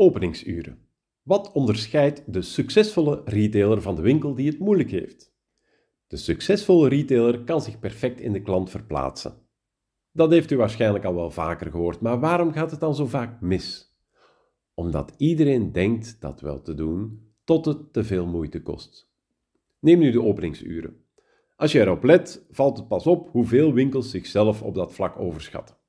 Openingsuren. Wat onderscheidt de succesvolle retailer van de winkel die het moeilijk heeft? De succesvolle retailer kan zich perfect in de klant verplaatsen. Dat heeft u waarschijnlijk al wel vaker gehoord, maar waarom gaat het dan zo vaak mis? Omdat iedereen denkt dat wel te doen, tot het te veel moeite kost. Neem nu de openingsuren. Als je erop let, valt het pas op hoeveel winkels zichzelf op dat vlak overschatten.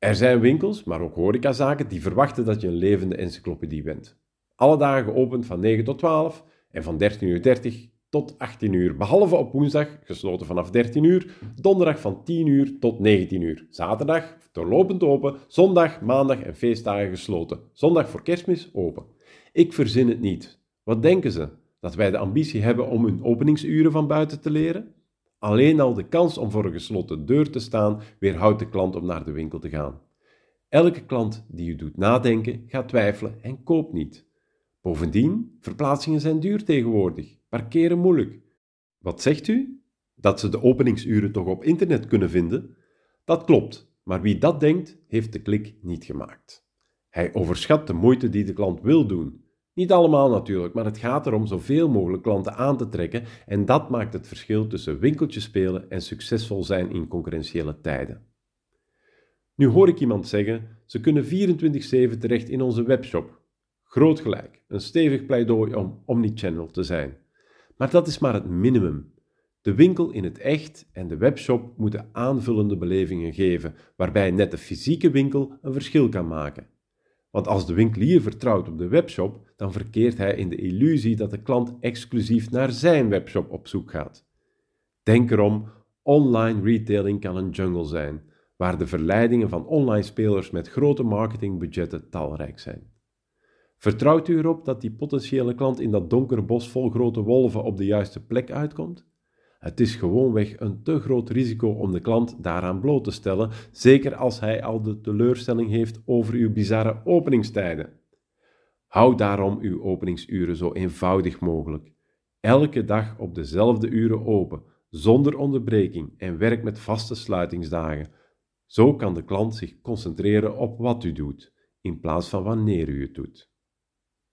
Er zijn winkels, maar ook horecazaken, die verwachten dat je een levende encyclopedie bent. Alle dagen geopend van 9 tot 12 en van 13.30 uur tot 18 uur, behalve op woensdag, gesloten vanaf 13 uur, donderdag van 10 uur tot 19 uur, zaterdag doorlopend open, zondag, maandag en feestdagen gesloten, zondag voor kerstmis open. Ik verzin het niet. Wat denken ze? Dat wij de ambitie hebben om hun openingsuren van buiten te leren? Alleen al de kans om voor een gesloten deur te staan weerhoudt de klant om naar de winkel te gaan. Elke klant die u doet nadenken, gaat twijfelen en koopt niet. Bovendien, verplaatsingen zijn duur tegenwoordig, parkeren moeilijk. Wat zegt u? Dat ze de openingsuren toch op internet kunnen vinden? Dat klopt, maar wie dat denkt, heeft de klik niet gemaakt. Hij overschat de moeite die de klant wil doen. Niet allemaal natuurlijk, maar het gaat erom zoveel mogelijk klanten aan te trekken en dat maakt het verschil tussen winkeltje spelen en succesvol zijn in concurrentiële tijden. Nu hoor ik iemand zeggen, ze kunnen 24/7 terecht in onze webshop. Groot gelijk, een stevig pleidooi om omnichannel te zijn. Maar dat is maar het minimum. De winkel in het echt en de webshop moeten aanvullende belevingen geven, waarbij net de fysieke winkel een verschil kan maken. Want als de winkelier vertrouwt op de webshop, dan verkeert hij in de illusie dat de klant exclusief naar zijn webshop op zoek gaat. Denk erom, online retailing kan een jungle zijn, waar de verleidingen van online spelers met grote marketingbudgetten talrijk zijn. Vertrouwt u erop dat die potentiële klant in dat donkere bos vol grote wolven op de juiste plek uitkomt? Het is gewoonweg een te groot risico om de klant daaraan bloot te stellen, zeker als hij al de teleurstelling heeft over uw bizarre openingstijden. Houd daarom uw openingsuren zo eenvoudig mogelijk. Elke dag op dezelfde uren open, zonder onderbreking en werk met vaste sluitingsdagen. Zo kan de klant zich concentreren op wat u doet, in plaats van wanneer u het doet.